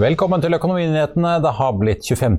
Velkommen til Økonominyhetene. Det har blitt 25.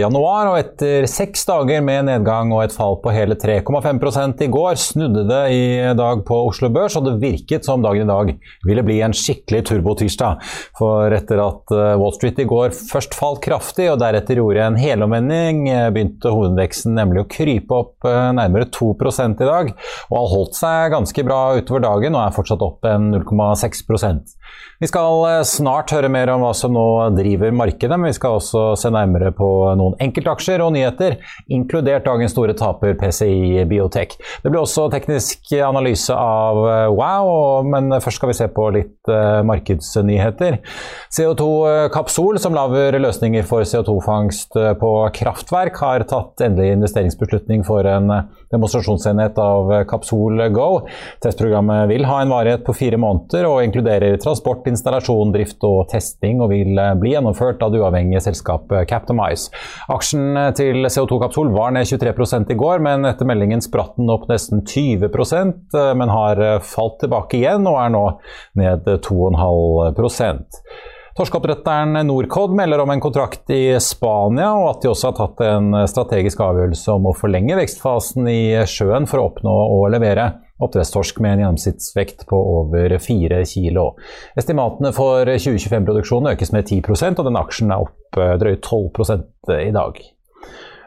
januar, og etter seks dager med nedgang og et fall på hele 3,5 i går, snudde det i dag på Oslo Børs, og det virket som dagen i dag ville bli en skikkelig turbotirsdag. For etter at eh, Wall Street i går først falt kraftig og deretter gjorde en helomvending, eh, begynte hovedveksten nemlig å krype opp eh, nærmere 2 i dag, og har holdt seg ganske bra utover dagen og er fortsatt opp en 0,6% Vi skal snart høre mer om hva som nå driver markedet, men vi skal også se nærmere på noen enkeltaksjer og nyheter, inkludert dagens store taper PCI Biotek. Det blir også teknisk analyse av eh, Wow, men først skal vi se på litt uh, markedsnyheter. CO2 Kapsol, som lager løsninger for CO2-fangst eh, på kraftverk, har tatt endelig investeringsbeslutning for en demonstrasjonsenhet av Kapsol Go. Testprogrammet vil ha en varighet på fire måneder og inkluderer transport, installasjon, drift og testing, og vil bli gjennomført av det uavhengige selskapet Captamize. Aksjen til CO2-kapsol var ned 23 i går, men etter meldingen spratt den opp nesten 20% men har falt tilbake igjen og er nå ned 2,5% Torskeoppdretteren Norcod melder om en kontrakt i Spania, og at de også har tatt en strategisk avgjørelse om å forlenge vekstfasen i sjøen for å oppnå å levere oppdrettstorsk med en gjennomsnittsvekt på over 4 kg. Estimatene for 2025-produksjonen økes med 10% og den aksjen er opp eh, drøyt 12 i dag.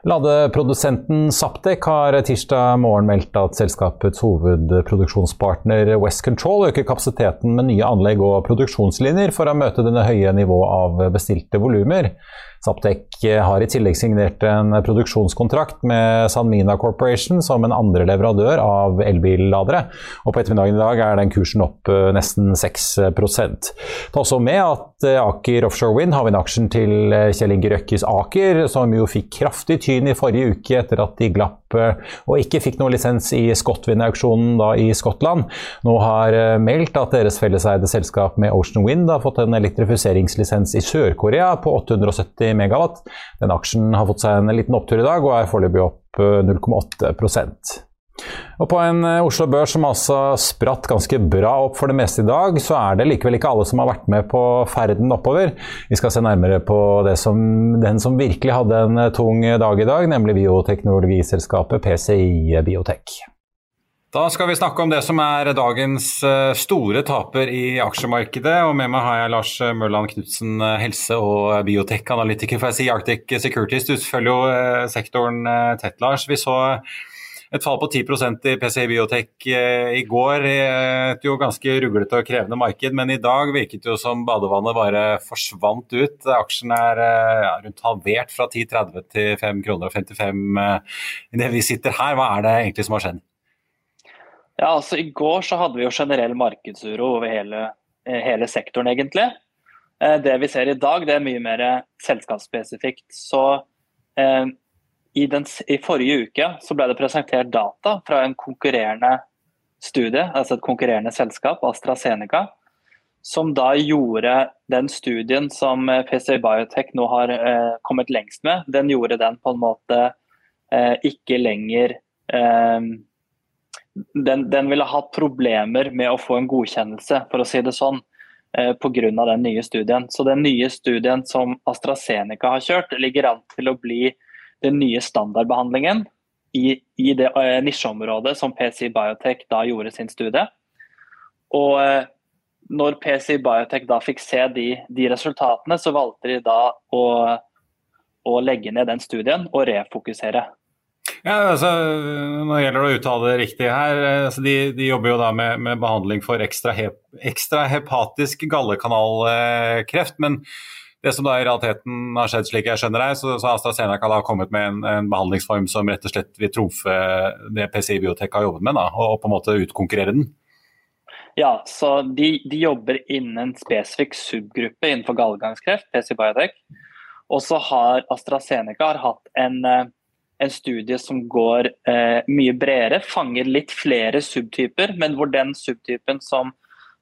Ladeprodusenten Saptek har tirsdag morgen meldt at selskapets hovedproduksjonspartner West Control øker kapasiteten med nye anlegg og produksjonslinjer for å møte denne høye nivået av bestilte volumer. Saptek har i tillegg signert en produksjonskontrakt med Sanmina Corporation som en andre leverandør av elbilladere. Og på ettermiddagen i dag er den kursen opp eh, nesten 6 Ta også med at eh, Aker Offshore Wind, havvindaksjen til eh, Kjell Inge Røkkes Aker, som jo fikk kraftig tyn i forrige uke etter at de glapp og ikke fikk noe lisens i Scotwind-auksjonen i Skottland, nå har meldt at deres felleseide selskap med Ocean Wind har fått en elektrifiseringslisens i Sør-Korea på 870 megawatt. Den aksjen har fått seg en liten opptur i dag og er foreløpig opp 0,8 eh, og På en eh, Oslo Børs som altså spratt ganske bra opp for det meste i dag, så er det likevel ikke alle som har vært med på ferden oppover. Vi skal se nærmere på som, den som virkelig hadde en eh, tung dag i dag, nemlig bioteknologiselskapet PCI Biotek. Da skal vi snakke om det som er dagens eh, store taper i aksjemarkedet. og Med meg har jeg Lars Mørland Knutsen, helse- og biotekanalytiker for si Arctic Securities. Du følger jo sektoren tett, Lars. Vi så et fall på 10% i PCI Biotech i går. Et jo ganske ruglete og krevende marked, men i dag virket det jo som badevannet bare forsvant ut. Aksjen er ja, rundt halvert fra 10,30 til 5,55 kroner og 55 idet vi sitter her. Hva er det egentlig som har skjedd? Ja, altså I går så hadde vi jo generell markedsuro over hele, eh, hele sektoren, egentlig. Eh, det vi ser i dag, det er mye mer selskapsspesifikt. Så eh, i, den, i, forrige uke så ble det presentert data fra en konkurrerende studie, altså et konkurrerende selskap, AstraZeneca, som da gjorde den studien som eh, PC Biotech nå har eh, kommet lengst med, den gjorde den på en måte eh, ikke lenger den, den, ville hatt problemer med å få en godkjennelse, for å si det sånn, eh, pga. den nye studien. Så den nye studien som AstraZeneca har kjørt, ligger an til å bli den nye standardbehandlingen i, i det uh, nisjeområdet som PC Biotech da gjorde sin studie. Og uh, når PC Biotech da fikk se de, de resultatene, så valgte de da å, å legge ned den studien og refokusere. Ja, altså, Nå gjelder det å uttale det riktig her. Altså, de, de, jobber jo da med, med behandling for ekstra, hep, ekstra gallekanalkreft. Men det som da i realiteten har skjedd, slik jeg skjønner deg, så, så har AstraZeneca da kommet med en, en, behandlingsform som rett og slett vil trumfe det PCI Biotech har jobbet med, da, og, og på en måte utkonkurrere den? Ja, så de, de jobber innen en spesifikk subgruppe innenfor gallegangskreft, PC Biotech. Og så har AstraZeneca har hatt en eh, en studie som går eh, mye bredere, fanger litt flere subtyper, men hvor den subtypen som,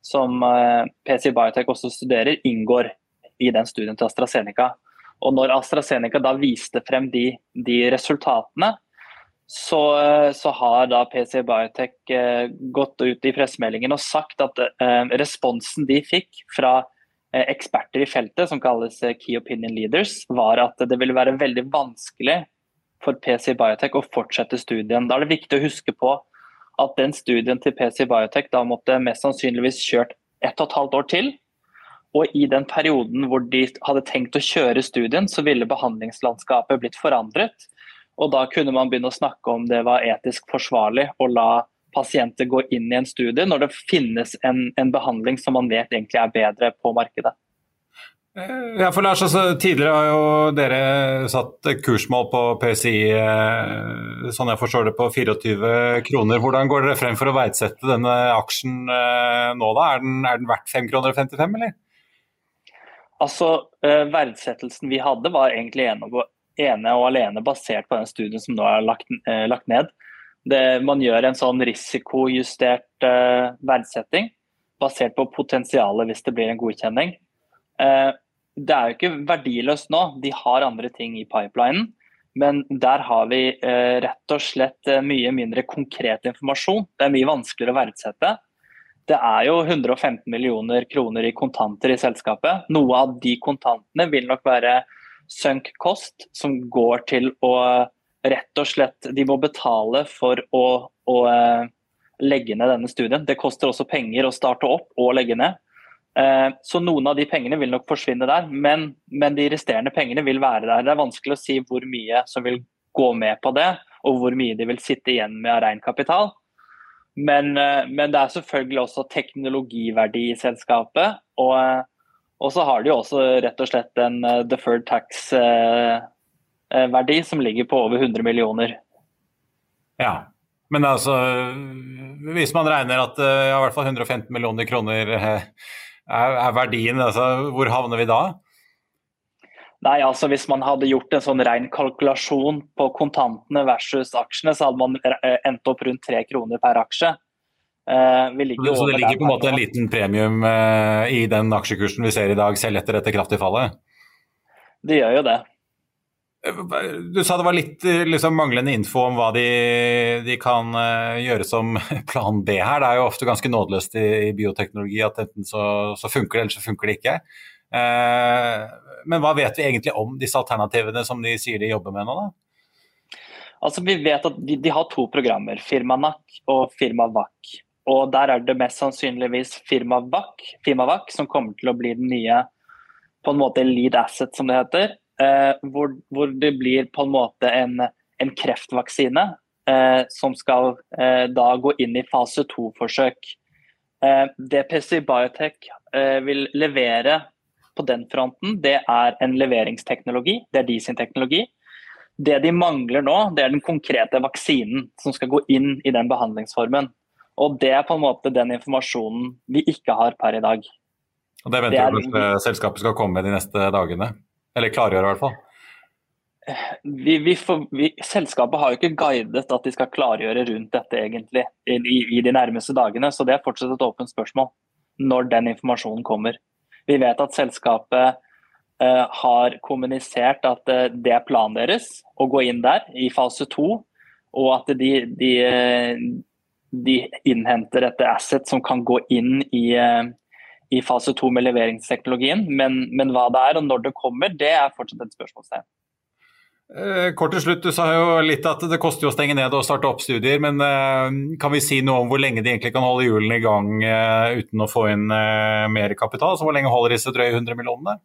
som eh, PC Biotech også studerer, inngår i den studien til AstraZeneca. Og når AstraZeneca da viste frem de, de resultatene, så, så, har da PC Biotech eh, gått ut i pressemeldingen og sagt at eh, responsen de fikk fra eh, eksperter i feltet, som kalles Key Opinion Leaders, var at det ville være veldig vanskelig for PC Biotech å fortsette studien. Da er det viktig å huske på at den studien til PC Biotech da måtte mest sannsynligvis kjørt ett og et halvt år til. Og i den perioden hvor de hadde tenkt å kjøre studien, så ville behandlingslandskapet blitt forandret. Og da kunne man begynne å snakke om det var etisk forsvarlig å la pasienter gå inn i en studie når det finnes en, en behandling som man vet egentlig er bedre på markedet. Eh, ja, for Lars, altså, Tidligere har jo dere satt kursmål på PSI eh, sånn jeg forstår det, på 24 kroner. Hvordan går dere frem for å verdsette denne aksjen eh, nå? da? Er den, er den verdt 5 kroner og 55, eller? Altså, Verdsettelsen vi hadde var egentlig ene og, ene og alene basert på den studien som nå er lagt, lagt ned. Det, man gjør en sånn risikojustert verdsetting basert på potensialet hvis det blir en godkjenning det er jo ikke verdiløst nå. De har andre ting i pipelinen. Men der har vi eh, rett og slett eh, mye mindre konkret informasjon. Det er mye vanskeligere å verdsette. Det er jo 115 millioner kroner i kontanter i selskapet. Noe av de kontantene vil nok være sunk cost, som går til å rett og slett De må betale for å, å eh, legge ned denne studien. Det koster også penger å starte opp og legge ned. Eh, så noen av de pengene vil nok forsvinne der, men, men, de resterende pengene vil være der. Det er vanskelig å si hvor mye som vil gå med på det, og hvor mye de vil sitte igjen med av ren kapital. Men, eh, men, det er selvfølgelig også teknologiverdi i selskapet. Og, og, så har de også rett og slett en eh, deferred tax-verdi som ligger på over 100 millioner. Ja, men altså, hvis man regner at ja, i hvert fall 115 millioner kroner er, er verdien altså, Hvor havner vi da? Nei, altså Hvis man hadde gjort en sånn ren kalkulasjon på kontantene versus aksjene, så hadde man eh, endt opp rundt tre kroner per aksje. Uh, så det ligger på en måte en liten premium uh, i den aksjekursen vi ser i dag, selv etter dette kraftige fallet? Det gjør jo det. Du sa det var litt liksom, manglende info om hva de, de kan gjøre som plan B her. Det er jo ofte ganske nådeløst i, i bioteknologi at enten så, så, funker det, eller så funker det ikke. Uh, men hva vet vi egentlig om disse alternativene som de sier de jobber med nå, da? Altså, vi vet at de, de har to programmer, FirmaNAC og FirmaVAC. Og der er det mest sannsynligvis FirmaVAC, Firma som kommer til å bli den nye på en måte lead asset, som det heter. Eh, hvor, hvor, det blir på en måte en, en kreftvaksine eh, som skal eh, da gå inn i fase to-forsøk. Eh, det PCI Biotech eh, vil levere på den fronten, det er en leveringsteknologi. Det er de sin teknologi. Det de mangler nå, det er den konkrete vaksinen som skal gå inn i den behandlingsformen. Og Det er på en måte den informasjonen vi ikke har per i dag. Og Det venter du at selskapet skal komme med de neste dagene? Eller klargjøre, i hvert fall. Vi, vi får, vi, selskapet har jo ikke guidet at de skal klargjøre rundt dette egentlig i, i, de nærmeste dagene, så det er fortsatt et åpent spørsmål når den informasjonen kommer. Vi vet at selskapet uh, har kommunisert at uh, det er planen deres å gå inn der i fase to, og at de, de, uh, de innhenter et asset som kan gå inn i, i fase to med leveringsteknologien. Men, men, hva det er og når det kommer, det er fortsatt et spørsmålstegn. Eh, kort til slutt, Du sa jo litt at det koster å stenge ned og starte opp studier. Men eh, kan vi si noe om hvor lenge de egentlig kan holde hjulene i gang eh, uten å få inn mer kapital? Så Hvor lenge holder disse drøye 100 millionene?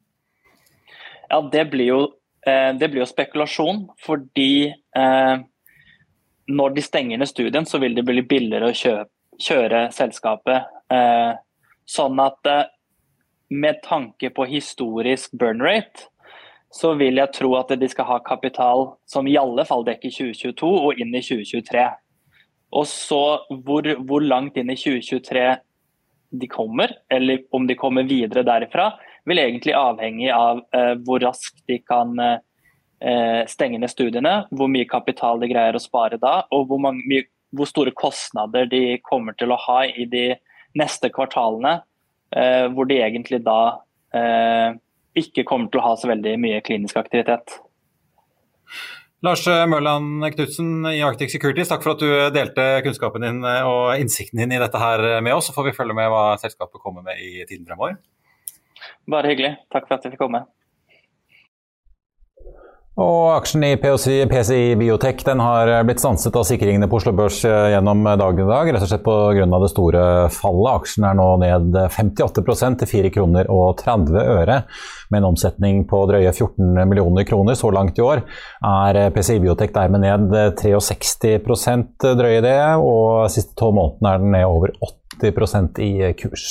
Ja, Det blir jo, det blir jo spekulasjon. Fordi når de stenger ned studien, så vil det bli billigere å kjøpe, kjøre selskapet. Sånn at med tanke på historisk burn rate, så vil jeg tro at de skal ha kapital som i alle fall dekker 2022 og inn i 2023. Og så hvor, hvor, langt inn i 2023 de kommer, eller om de kommer videre derifra, vil egentlig avhenge av eh, hvor raskt de kan eh, stenge ned studiene, hvor mye kapital de greier å spare da, og hvor, mange, hvor store kostnader de kommer til å ha i de neste kvartalene, eh, hvor de egentlig da eh, ikke kommer til å ha så veldig mye klinisk aktivitet. Lars Mørland Knutsen i Arctic Securities, takk for at du delte kunnskapen din og innsikten din i dette her med oss. Så får vi følge med hva selskapet kommer med i tiden fremover. Bare hyggelig. Takk for at jeg fikk komme. Og aksjen i PCI, PCI Biotech den har blitt stanset av sikringene på Oslo Børs eh, gjennom dagen i dag, rett og slett pga. det store fallet. Aksjen er nå ned 58% til 4 kroner og 30 øre, med en omsetning på drøye 14 millioner kroner så langt i år. Er PCI Biotech dermed ned 63% drøye det, og siste tolv månedene er den ned over 80% i kurs.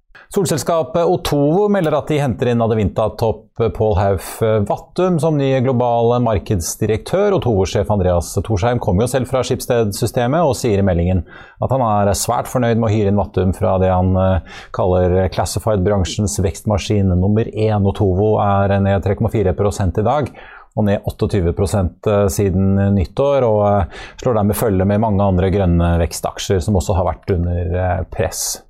Solselskapet Otovo melder at de henter inn Adevinta-topp Pål Hauf Vattum som ny global markedsdirektør. Otovo-sjef Andreas Torsheim kommer jo selv fra Skipsted-systemet og sier i meldingen at han er svært fornøyd med å hyre inn Vattum fra det han eh, kaller classified-bransjens vekstmaskin nummer én. Otovo er ned 3,4 i dag og ned 28 eh, siden nyttår, og eh, slår dermed følge med mange andre grønne vekstaksjer som også har vært under press.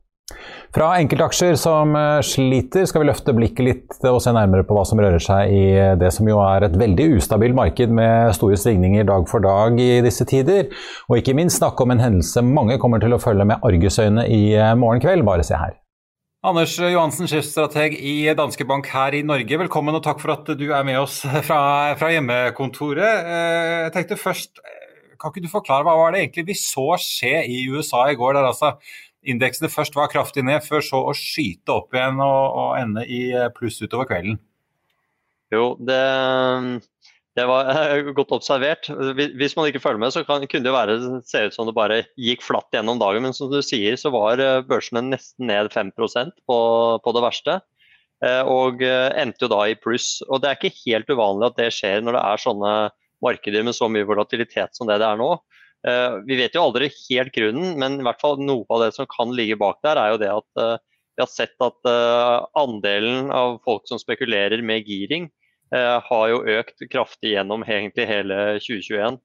Fra enkeltaksjer som eh, sliter, skal vi løfte blikket litt og se nærmere på hva som rører seg i det som jo er et veldig ustabilt marked med store svingninger dag for dag i disse tider. Og ikke minst snakke om en hendelse mange kommer til å følge med argusøyne i eh, morgen kveld. Bare se her. Anders Johansen, sjefstrateg i Danske Bank her i Norge. Velkommen og takk for at du er med oss fra, fra hjemmekontoret. Eh, jeg tenkte først, Kan ikke du forklare hva var det egentlig vi så skje i USA i går? der altså indeksene først var kraftig ned, før så å skyte opp igjen og, og ende i eh, pluss utover kvelden? Jo, det, det var godt observert. Hvis man ikke følger med, så kan, kunne det være, se ut som det bare gikk flatt gjennom dagen. Men som du sier, så var eh, børsene nesten ned 5% på, på det verste. Eh, og endte jo da i pluss. Og det er ikke helt uvanlig at det skjer når det er sånne markeder med så mye volatilitet som det det er nå. Eh, vi vet jo aldri helt grunnen, men i hvert fall noe av det som kan ligge bak der, er jo det at eh, vi har sett at eh, andelen av folk som spekulerer med giring, har jo økt kraftig gjennom egentlig hele 2021.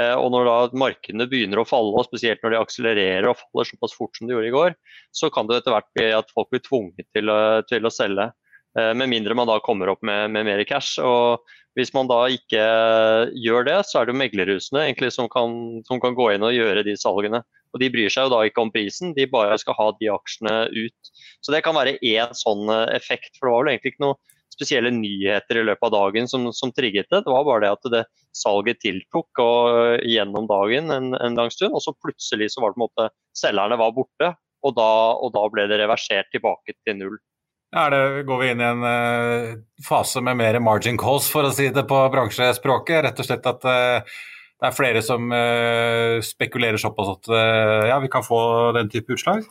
Og når da markedene begynner å falle, og spesielt når de akselererer og faller såpass fort som de gjorde i går, så kan det etter hvert bli at folk blir tvunget til, til å selge. Med mindre man da kommer opp med, med mer cash. Og hvis man da ikke eh, gjør det, så er det jo meglerhusene egentlig som kan, som kan, gå inn og gjøre de salgene. Og De bryr seg jo da ikke om prisen, de bare skal ha de aksjene ut. Så Det kan være én sånn eh, effekt. for Det var vel egentlig ikke noen spesielle nyheter i løpet av dagen som, som trigget det. Det var bare det at det salget tiltok og, eh, gjennom dagen en, en, lang stund. Og så plutselig så var det på en måte selgerne var borte, og da, og da ble det reversert tilbake til null. Det, går vi inn i en uh, fase med mer margin calls, for å si det på bransjespråket? Rett og slett at uh, det er flere som uh, spekulerer såpass at ja, vi kan få den type utslag?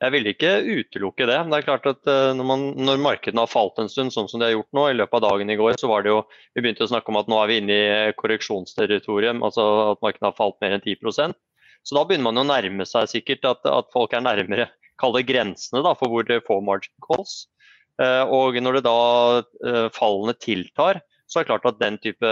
Jeg vil ikke utelukke det. Det er klart at når, man, når, markedene har falt en stund, sånn som de har gjort nå, i løpet av dagen i går, så var det jo Vi begynte å snakke om at nå er vi inne i korreksjonsterritorium, altså at markedene har falt mer enn 10% Så da begynner man å nærme seg sikkert at, at folk er nærmere kalle grensene da, for hvor det får margin calls. Og når det da fallene tiltar, så er det klart at den type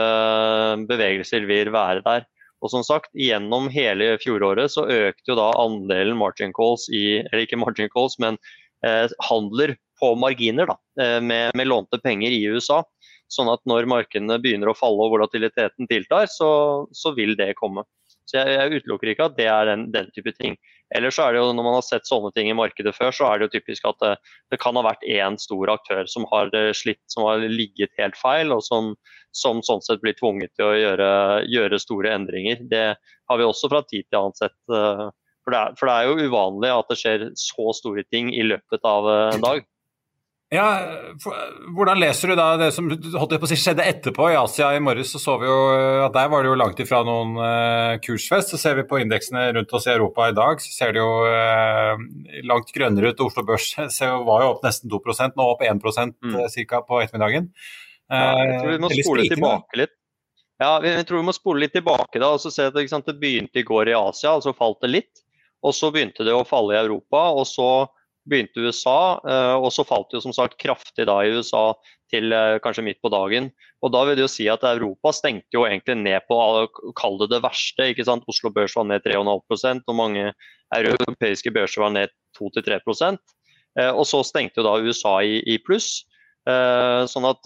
bevegelser vil være der. Og som sagt, Gjennom hele fjoråret så økte jo da andelen margin calls i, eller ikke margin calls, men eh, handler på marginer da, med, med, lånte penger i USA. Sånn at når markedene begynner å falle og volatiliteten tiltar, så, så vil det komme. Så jeg, jeg, utelukker ikke at det er den, den, type ting. Ellers så er det jo, når man har sett sånne ting i markedet før, så er det jo typisk at det, det kan ha vært én stor aktør som har eh, slitt, som har ligget helt feil, og som, som sånn sett blir tvunget til å gjøre, gjøre, store endringer. Det har vi også fra tid til annen sett. Eh, for det, er, for det er jo uvanlig at det skjer så store ting i løpet av eh, en dag. Ja, Hvordan leser du da det som holdt på å si, skjedde etterpå? I Asia i morges så, så vi jo at der var det jo langt ifra noen uh, kursfest. Så ser vi på indeksene rundt oss i Europa i dag, så ser det jo uh, langt grønnere ut. Oslo Børs var jo opp nesten 2 nå opp 1 mm. cirka ca. på ettermiddagen. Uh, ja, jeg tror vi må spole tilbake litt. Ja, vi, jeg tror vi må spole litt tilbake da, og så se at det, det begynte i går i Asia, og så falt det litt. Og så begynte det å falle i Europa, og så begynte USA, eh, og så falt det som sagt kraftig da i USA til eh, kanskje midt på dagen. Og da vil det jo si at Europa stengte jo egentlig ned på kall det det verste. ikke sant? Oslo Børs var ned 3,5% og mange europeiske børser var ned 2-3 eh, Og så stengte jo da USA i, i pluss. Sånn at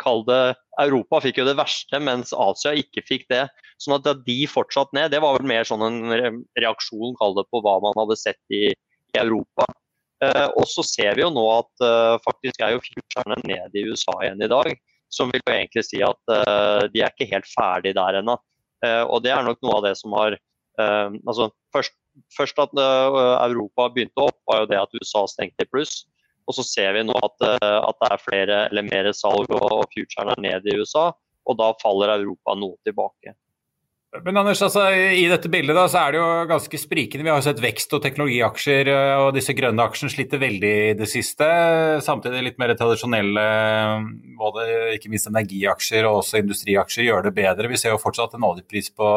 kall det Europa fikk jo det verste, mens Asia ikke fikk det. Sånn at de fortsatt ned, det var vel mer sånn en reaksjon kall det, på hva man hadde sett i Europa. Eh, og så ser vi jo nå at eh, faktisk er jo futurene nede i USA igjen i dag. Som vil jo egentlig si at eh, de er ikke helt ferdig der ennå. og det er nok noe av det som har altså først, først, at Europa begynte opp, var jo det at USA stengte i pluss. Og så ser vi nå at, at, det er flere eller mer salg og futurene er nede i USA. Og da faller Europa noe tilbake. Men Anders, altså, I dette bildet da, så er det jo ganske sprikende. Vi har jo sett vekst- og teknologiaksjer og disse grønne aksjene sliter veldig i det siste. Samtidig litt mer tradisjonelle, både ikke minst energiaksjer og også industriaksjer, gjør det bedre. Vi ser jo fortsatt en oljepris på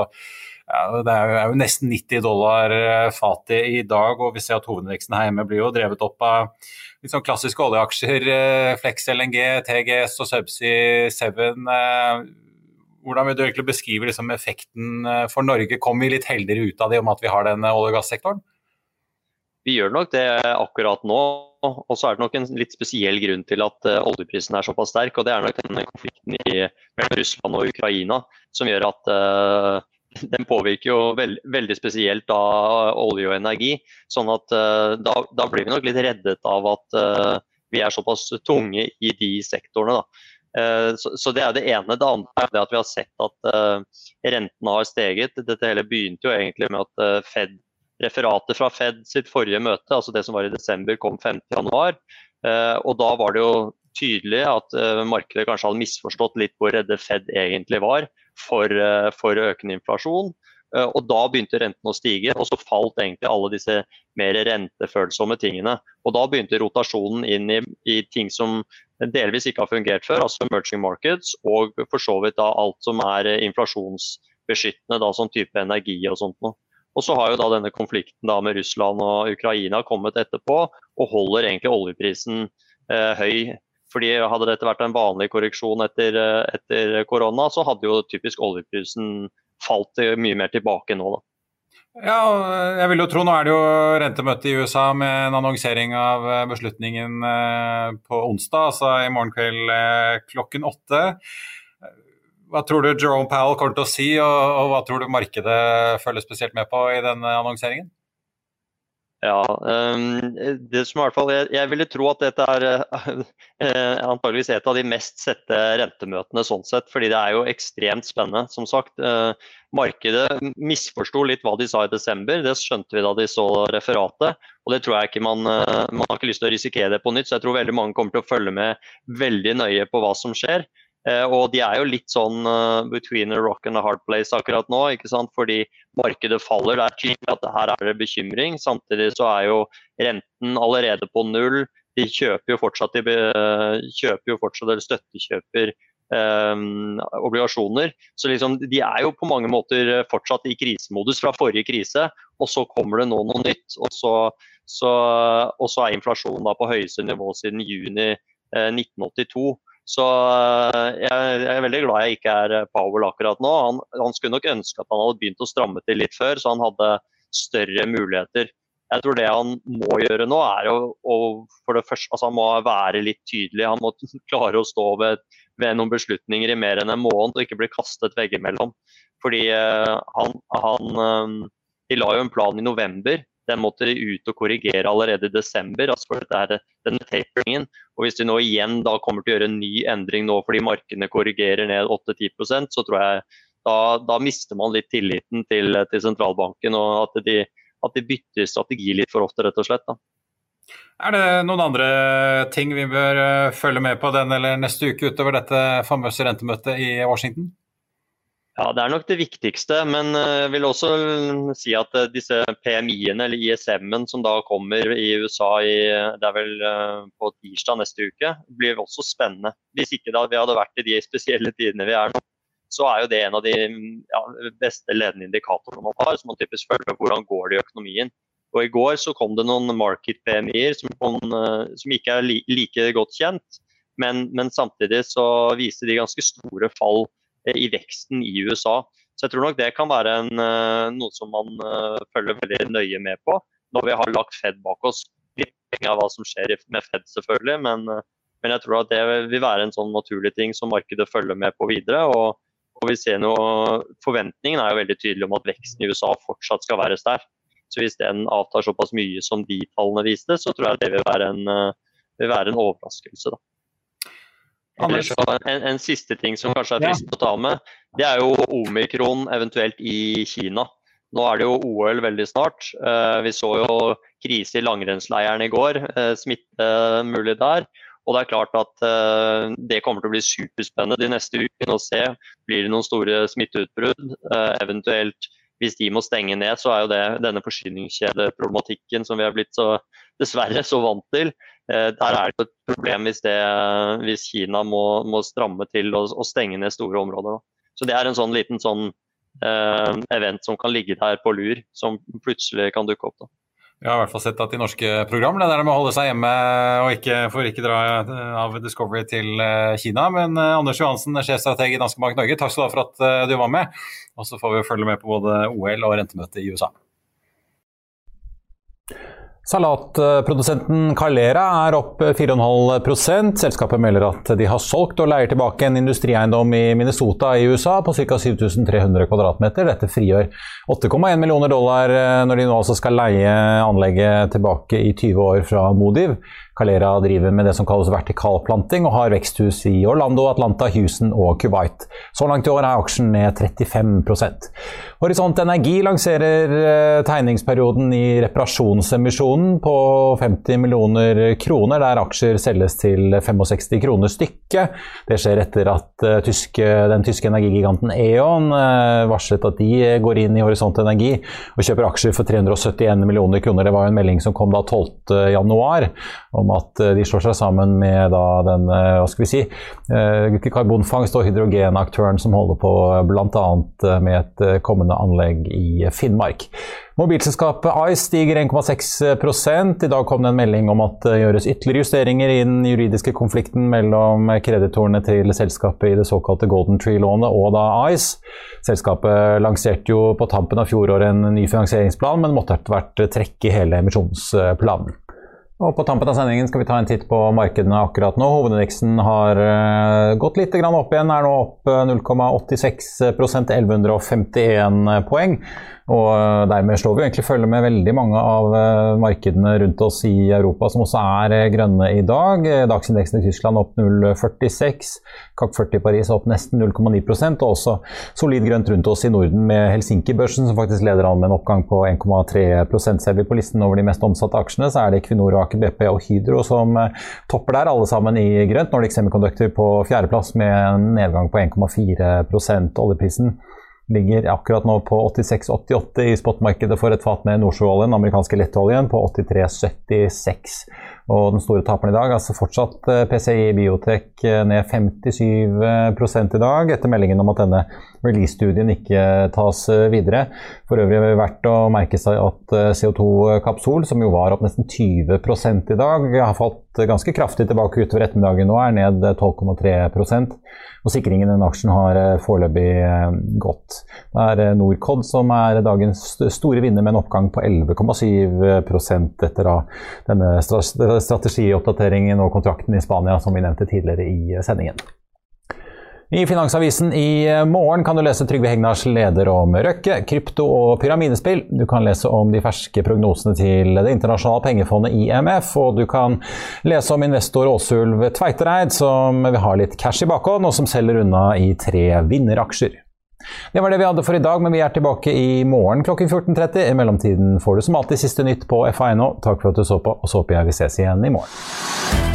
ja, det er jo, er jo, nesten 90 dollar fatet i dag, og vi ser at hovedveksten her hjemme blir jo drevet opp av sånn klassiske oljeaksjer. Flex LNG, TGS og Subsea 7 hvordan vil du egentlig beskrive liksom, effekten eh, for Norge? Kommer vi litt heldigere ut av det om at vi har den olje- og gassektoren? Vi gjør nok det akkurat nå. Og så er det nok en litt spesiell grunn til at uh, oljeprisen er såpass sterk. og Det er nok denne konflikten i, mellom Russland og Ukraina som gjør at uh, den påvirker jo veld, veldig spesielt av olje og energi. sånn at uh, da, da, blir vi nok litt reddet av at vi er såpass tunge i de sektorene. da. Eh, så, det er det ene. Det andre er at vi har sett at uh, rentene har steget. Dette hele begynte jo egentlig med at uh, Fed, referatet fra Fed sitt forrige møte, altså det som var i desember, kom 5.1. Uh, og da var det jo tydelig at markedet kanskje hadde misforstått litt hvor redde Fed egentlig var for, for økende inflasjon. Og da begynte rentene å stige, og så falt egentlig alle disse mer rentefølsomme tingene. Og da begynte rotasjonen inn i, i ting som delvis ikke har fungert før, altså emerging markets, og for så vidt da alt som er eh, inflasjonsbeskyttende, da sånn type energi og sånt noe. Og så har jo da denne konflikten da med Russland og Ukraina kommet etterpå, og holder egentlig oljeprisen eh, høy. Fordi Hadde dette vært en vanlig korreksjon etter, eh, etter korona, så hadde jo typisk oljeprisen falt mye mer tilbake nå. da. Ja, jeg vil jo tro nå er det jo rentemøte i USA med en annonsering av eh, beslutningen eh, på onsdag, altså i morgen kveld eh, klokken åtte. Hva tror du Jerome Powell kommer til å si, og, og hva tror du markedet følger spesielt med på i denne annonseringen? Ja, um, det som i hvert fall, jeg, jeg, ville tro at dette er uh, antageligvis et av de mest sette rentemøtene sånn sett, fordi det er jo ekstremt spennende. Som sagt, uh, markedet misforsto litt hva de sa i desember, det skjønte vi da de så referatet. Og det tror jeg ikke man, man har ikke lyst til å risikere det på nytt, så jeg tror veldig mange kommer til å følge med veldig nøye på hva som skjer. Eh, og de er jo litt sånn uh, between a rock and a hard place akkurat nå, ikke sant? fordi markedet faller. Det er tydelig at her er det bekymring. Samtidig så er jo renten allerede på null. De kjøper jo fortsatt, de kjøper jo fortsatt eller støttekjøper Um, obligasjoner. Så liksom, De er jo på mange måter fortsatt i krisemodus fra forrige krise, og så kommer det nå noe nytt. Og så, så, og så er inflasjonen da på høyeste nivå siden juni eh, 1982. Så eh, jeg, er veldig glad jeg ikke er Powell akkurat nå. Han, han, skulle nok ønske at han hadde begynt å stramme til litt før, så han hadde større muligheter. Jeg tror det han må gjøre nå, er å, å for det første, altså han må være litt tydelig. Han må klare å stå ved, ved, noen beslutninger i mer enn en måned og ikke bli kastet veggimellom. Fordi uh, han, han De la jo en plan i november. Den måtte de ut og korrigere allerede i desember. altså dette denne taperingen. Og Hvis de nå igjen da kommer til å gjøre en ny endring nå fordi markedene korrigerer ned 8-10% så tror jeg da, da, mister man litt tilliten til, til sentralbanken. og at de at de bytter strategi litt for ofte, rett og slett. Da. Er det noen andre ting vi bør eh, følge med på den eller neste uke utover dette famøse rentemøtet i Washington? Ja, Det er nok det viktigste, men jeg eh, vil også si at eh, disse PMI-ene, eller ISM-en som da kommer i USA i, det er vel på tirsdag neste uke, blir også spennende. Hvis ikke da vi hadde vært i de spesielle tidene vi er nå, så er jo det en av de ja, beste ledende indikatorene man har. som man typisk følger Hvordan går det i økonomien? Og I går så kom det noen market PMI-er som, eh, som, ikke er li, like godt kjent. Men, men, samtidig så viste de ganske store fall eh, i veksten i USA. Så jeg tror nok det kan være en, eh, noe som man følger veldig nøye med på når vi har lagt Fed bak oss. Litt av hva som skjer med Fed, selvfølgelig, men, men jeg tror at det vil være en sånn naturlig ting som markedet følger med på videre. og og vi ser noe, Forventningen er jo veldig tydelig om at veksten i USA fortsatt skal være sterk. Så Hvis den avtar såpass mye som de tallene viste, så tror jeg det vil være en, eh, vil være en overraskelse. da. En, en, siste ting som kanskje er trist å ta med, det er jo omikron eventuelt i Kina. Nå er det jo OL veldig snart. Eh, vi så jo krise i langrennsleiren i går, eh, smitte mulig der. Og det er klart at uh, det kommer til å bli superspennende de neste ukene å se. Blir det noen store smitteutbrudd? Eventuelt hvis de må stenge ned, så er jo det denne forsyningskjedeproblematikken som vi har blitt så, dessverre så vant til. Eh, der er det et problem hvis, det, hvis Kina må, må, stramme til og, og, stenge ned store områder. Så det er en sånn liten sånn event som kan ligge der på lur, som plutselig kan dukke opp. da. Vi har i hvert fall sett at de norske programlederne må holde seg hjemme og ikke, får ikke dra eh, av Discovery til eh, Kina. Men eh, Anders Johansen, sjefstrateg i Danske Bank Norge, takk skal du ha for at du var med. Og så får vi følge med på både OL og rentemøtet i USA. Salatprodusenten Calera er opp 4,5% Selskapet melder at de har solgt og leier tilbake en industrieiendom i Minnesota i USA på ca. 7300 kvm. Dette frigjør 8,1 millioner dollar eh, når de nå altså skal leie anlegget tilbake i 20 år fra Modiv. Calera driver med det som kalles vertikalplanting, og har veksthus i Orlando, Atlanta, Houston og Kuwait. Så langt i år er aksjen ned 35% Horisont Energi lanserer eh, tegningsperioden i reparasjonsemisjonen på 50 millioner kroner, der aksjer selges til 65 kroner stykket. Det skjer etter at tyske, den tyske energigiganten E.ON uh, varslet at de går inn i Horisont Energi og kjøper aksjer for 371 millioner kroner. Det var jo en melding som kom da 12. januar om at eh, de slår seg sammen med da, den eh, hva skal vi si, eh, karbonfangst- og hydrogenaktøren som holder på bl.a. med et kommende anlegg i Finnmark. Mobilselskapet Ice stiger 1,6 I dag kom det en melding om at det gjøres ytterligere justeringer i den juridiske konflikten mellom kreditorene til selskapet i det såkalte Golden Tree-lånet og da Ice. Selskapet lanserte jo på tampen av fjoråret en ny finansieringsplan, men måtte etter hvert trekke hele emisjonsplanen. Og På tampen av sendingen skal vi ta en titt på markedene akkurat nå. Hovedindeksen har uh, gått litt opp igjen, er nå opp 0,86% 1151 poeng. Og eh, dermed slår vi egentlig følge med veldig mange av eh, markedene rundt oss i Europa, som også er eh, grønne i dag. Dagsindeksen i Tyskland opp 0,46. CAC 40 i Paris opp nesten 0,9% og også solid grønt rundt oss i Norden, med Helsinki-børsen som faktisk leder an med en oppgang på 1,3% Ser vi på listen over de mest omsatte aksjene, så er det Equinor, Aker BP og Hydro som topper der, alle sammen i grønt. Nordic Semiconductor på fjerdeplass med en nedgang på 1,4% Oljeprisen ligger akkurat nå på 86,88 i spotmarkedet for et fat med nordsjøoljen, amerikanske lettoljen, på 83,76 Og den store taperen i dag, altså fortsatt eh, PCI Biotek eh, ned 57 i dag, etter meldingen om at denne release-studien ikke tas videre. For øvrig er det verdt å merke seg at CO2 Kapsol, som jo var opp nesten 20% i dag, har falt ganske kraftig tilbake utover ettermiddagen nå, er ned 12,3% og sikringen i den aksjen har foreløpig gått. Det er Norcod som er dagens store vinner med en oppgang på 11,7% etter denne strategioppdateringen og kontrakten i Spania som vi nevnte tidligere i sendingen. I Finansavisen i morgen kan du lese Trygve Hegnars leder om Røkke, krypto og pyramidespill. Du kan lese om de ferske prognosene til Det internasjonale pengefondet IMF, og du kan lese om investor Åsulv Tveitereid, som vil ha litt cash i bakhånd, og som selger unna i tre vinneraksjer. Det var det vi hadde for i dag, men vi er tilbake i morgen klokken 14.30. I mellomtiden får du som alltid siste nytt på FA.no. Takk for at du så på, og så håper jeg vi ses igjen i morgen.